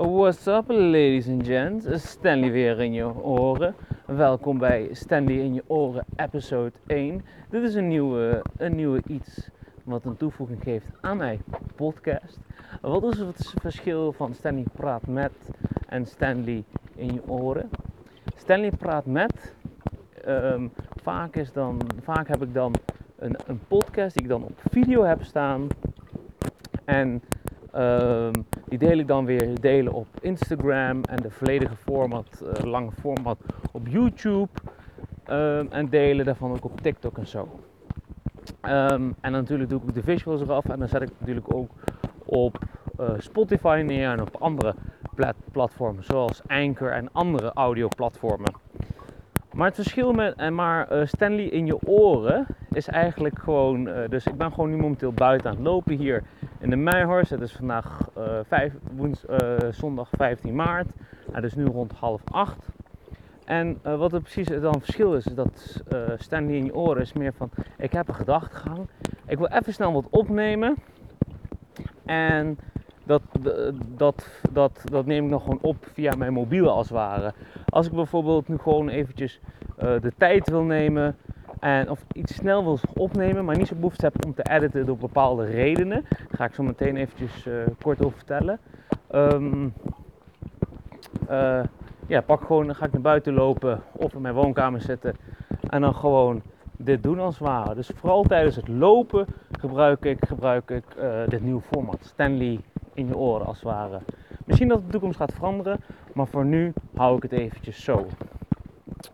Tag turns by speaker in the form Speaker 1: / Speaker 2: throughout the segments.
Speaker 1: What's up, ladies and gents? Stanley weer in je oren. Welkom bij Stanley in je oren, episode 1. Dit is een nieuwe, een nieuwe iets wat een toevoeging geeft aan mijn podcast. Wat is het verschil van Stanley praat met en Stanley in je oren? Stanley praat met. ehm, vaak, is dan, vaak heb ik dan een, een podcast die ik dan op video heb staan. En ehm, die deel ik dan weer delen op Instagram en de volledige format, eh, lange format op YouTube. Ehm, en delen daarvan ook op TikTok en zo. Ehm, en natuurlijk doe ik ook de visuals eraf en dan zet ik natuurlijk ook op eh, Spotify neer en op andere plat- platformen zoals Anchor en andere audioplatformen. Maar het verschil met en maar eh, Stanley in je oren is eigenlijk gewoon. dus ik ben gewoon nu momenteel buiten aan het lopen hier in de Meijhorst. Het is vandaag vijf, woens, eh, zondag 15 maart. Het is nu rond half acht. En eh, wat er precies dan verschil is, is dat Stanley in je oren is meer van: ik heb een gedachtegang. Ik wil even snel wat opnemen. En dat, dat, dat, dat neem ik nog gewoon op via mijn mobiel als het ware. Als ik bijvoorbeeld nu gewoon eventjes de tijd wil nemen en of iets snel wil opnemen, maar niet zo behoefte heb om te editen door bepaalde redenen, daar ga ik zo meteen eventjes eh, kort over vertellen. Ehm, eh, ja, pak gewoon, ga ik naar buiten lopen of in mijn woonkamer zitten en dan gewoon dit doen als het ware. Dus vooral tijdens het lopen gebruik ik, gebruik ik eh, dit nieuwe format. Stanley in je oren als het ware. Misschien dat de toekomst gaat veranderen, maar voor nu hou ik het eventjes zo.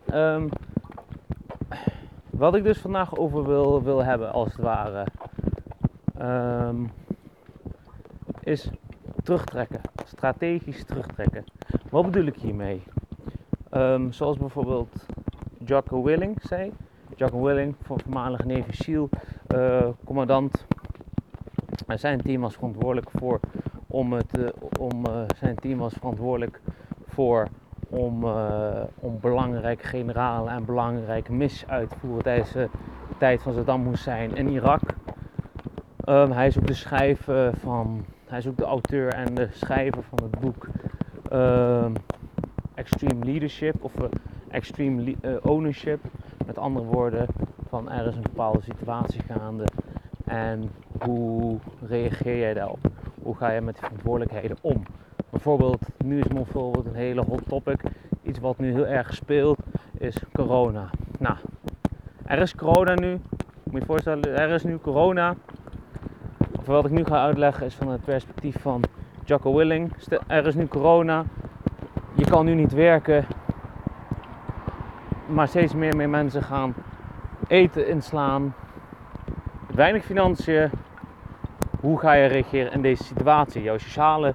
Speaker 1: Ehm, wat ik dus vandaag over wil, wil hebben als het ware, ehm, is terugtrekken. Strategisch terugtrekken. Wat bedoel ik hiermee? Ehm, zoals bijvoorbeeld Jocko Willing zei. Jocko Willing, voormalig Navy SEAL, eh, zijn team was verantwoordelijk voor om het, eh, om, eh, zijn team was verantwoordelijk voor om, eh, om belangrijke generalen en belangrijke missies uit te voeren tijdens de tijd van Saddam Hussein in Irak. Ehm, hij is ook de schrijver van, hij is de auteur en de schrijver van het boek ehm, Extreme Leadership of eh, Extreme eh, Ownership. Met andere woorden, van er is een bepaalde situatie gaande en hoe reageer jij daarop? Hoe ga je met die verantwoordelijkheden om? Bijvoorbeeld, nu is bijvoorbeeld een hele hot topic. Iets wat nu heel erg speelt, is corona. Nou, er is corona nu. Moet je je voorstellen, er is nu corona. Wat ik nu ga uitleggen is van het perspectief van Jocko Willing. Er is nu corona. Je kan nu niet werken. Maar steeds meer meer mensen gaan eten inslaan. Weinig financiën. Hoe ga je reageren in deze situatie? Jouw sociale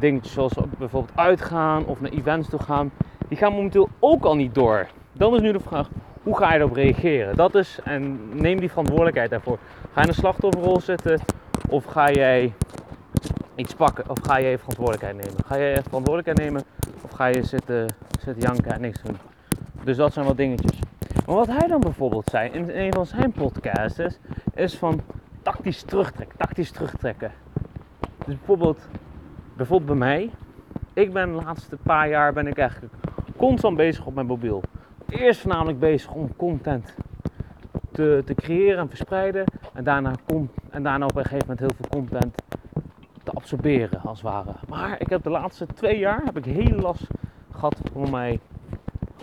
Speaker 1: dingetjes zoals bijvoorbeeld uitgaan of naar events toe gaan, die gaan momenteel ook al niet door. Dan is nu de vraag, hoe ga je erop reageren? Dat is, en neem die verantwoordelijkheid daarvoor. Ga je een slachtofferrol zitten of ga jij iets pakken of ga jij verantwoordelijkheid nemen? Ga jij verantwoordelijkheid nemen of ga je zitten, zitten janken en niks doen? Dus dat zijn wat dingetjes. Maar wat hij dan bijvoorbeeld zei in een van zijn podcasts is van tactisch terugtrekken, tactisch terugtrekken. Dus bijvoorbeeld, bijvoorbeeld bij mij, ik ben de laatste paar jaar ben ik eigenlijk constant bezig op mijn mobiel. Eerst voornamelijk bezig om content te, te creëren en verspreiden. En daarna, con- en daarna op een gegeven moment heel veel content te absorberen als het ware. Maar ik heb de laatste twee jaar heb ik heel last gehad van mijn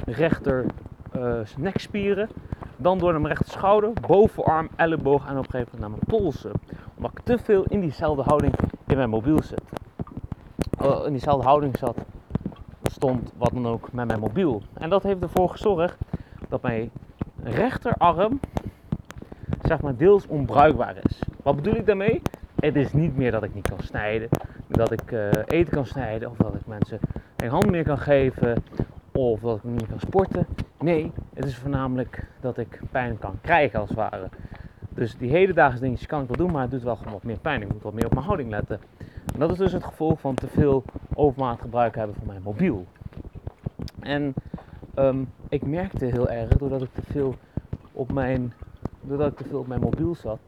Speaker 1: rechter eh, nekspieren. Dan door mijn rechter schouder, bovenarm, elleboog en op een gegeven moment naar mijn polsen. Omdat ik te veel in diezelfde houding in mijn mobiel zit. Eh, in diezelfde houding zat, stond wat dan ook met mijn mobiel. En dat heeft ervoor gezorgd dat mijn rechterarm zeg maar deels onbruikbaar is. Wat bedoel ik daarmee? Het is niet meer dat ik niet kan snijden, dat ik eh, eten kan snijden of dat ik mensen geen hand meer kan geven of dat ik niet meer kan sporten. Nee, het is voornamelijk dat ik pijn kan krijgen als het ware. Dus die hedendaagse dingetjes kan ik wel doen, maar het doet wel gewoon wat meer pijn. Ik moet wat meer op mijn houding letten. Dat is dus het gevolg van te veel overmaat gebruik hebben van mijn mobiel. En ehm, ik merkte heel erg, doordat ik te veel op mijn, doordat ik te veel op mijn mobiel zat,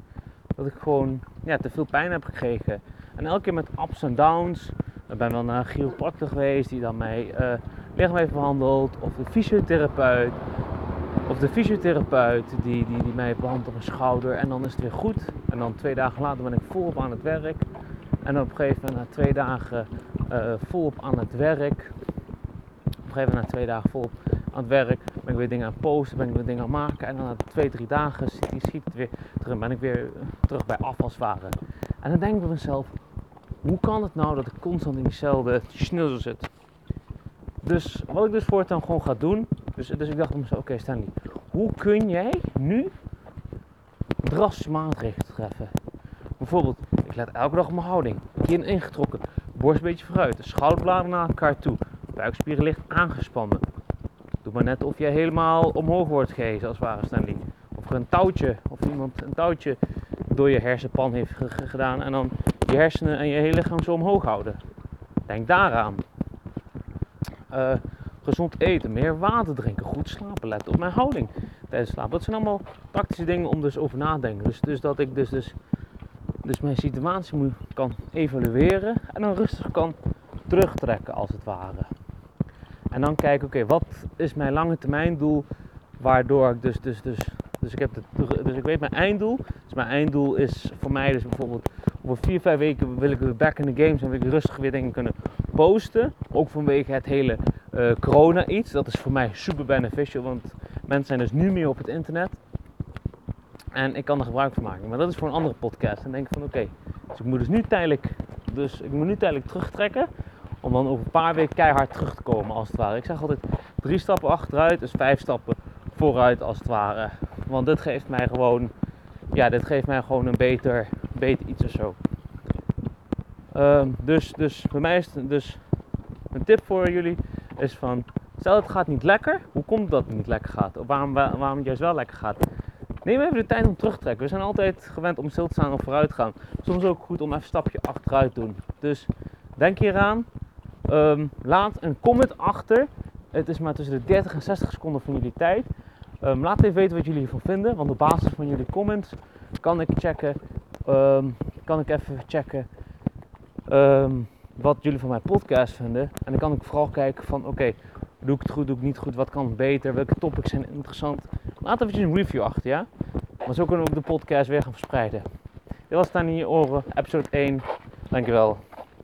Speaker 1: dat ik gewoon ja, te veel pijn heb gekregen. En elke keer met ups en downs Ik ben wel naar een chiropractor geweest die dan mij uh, lichaam heeft behandeld. Of de fysiotherapeut. Of de fysiotherapeut die, die, die mij behandelt op mijn schouder. En dan is het weer goed. En dan twee dagen later ben ik volop aan het werk. En op een gegeven moment na twee dagen uh, volop aan het werk. Op een gegeven moment na twee dagen volop aan het werk. Ben ik weer dingen aan het posten, ben ik weer dingen aan het maken. En dan na twee, drie dagen schiet het weer terug. Ben ik weer terug bij afvalswaren. En dan denk ik bij mezelf, hoe kan het nou dat ik constant in diezelfde schnuzzel zit? Dus wat ik dus voortaan gewoon ga doen. Dus, dus ik dacht bij mezelf, oké Stanley, hoe kun jij nu drastische maatregelen treffen? Bijvoorbeeld, let elke dag op mijn houding. Kin ingetrokken, borst een beetje vooruit, de schouderbladen naar elkaar toe, buikspieren licht aangespannen. Doe maar net of jij helemaal omhoog wordt gehezen als het ware Stanley. Of er een touwtje, of iemand een touwtje door je hersenpan heeft gedaan en dan je hersenen en je hele lichaam zo omhoog houden. Denk daaraan. Uh, gezond eten, meer water drinken, goed slapen, let op mijn houding tijdens slapen. Dat zijn allemaal praktische dingen om dus over na te denken. Dus, dus dat ik dus, dus, dus mijn situatie moet, kan evalueren en dan rustig kan terugtrekken als het ware. En dan kijken, oké, wat is mijn lange termijn doel waardoor ik dus, dus, dus, dus ik heb de, dus ik weet mijn einddoel. Dus mijn einddoel is voor mij dus bijvoorbeeld over vier, vijf weken wil ik weer back in the games en wil ik rustig weer dingen kunnen posten. Ook vanwege het hele uh, corona iets. Dat is voor mij super beneficial, want mensen zijn dus nu meer op het internet. En ik kan er gebruik van maken. Maar dat is voor een andere podcast. En denk ik van oké, dus ik moet dus nu tijdelijk, dus ik moet nu tijdelijk terugtrekken. Om dan over een paar weken keihard terug te komen als het ware. Ik zeg altijd drie stappen achteruit, dus vijf stappen vooruit als het ware. Want dit geeft mij gewoon, ja, dit geeft mij gewoon een beter, beter iets of zo. Um, dus, dus bij mij is het, dus een tip voor jullie is van, stel het gaat niet lekker, hoe komt dat het niet lekker gaat? Of waarom, waarom het juist wel lekker gaat? Neem even de tijd om terug te trekken. We zijn altijd gewend om stil te staan of vooruit te gaan. Soms ook goed om even een stapje achteruit te doen. Dus denk hieraan. Um, laat een comment achter. Het is maar tussen de 30 en 60 seconden van jullie tijd. Um, laat even weten wat jullie hiervan vinden. Want op basis van jullie comments kan ik checken. Um, kan ik even checken wat jullie van mijn podcast vinden. En dan kan ik vooral kijken van oké, doe ik het goed, doe ik niet goed, wat kan beter, welke topics zijn interessant. Laat even een review achter, ja? Maar zo kunnen we ook de podcast weer gaan verspreiden. Dit was dan in je oren, episode 1. Dankjewel.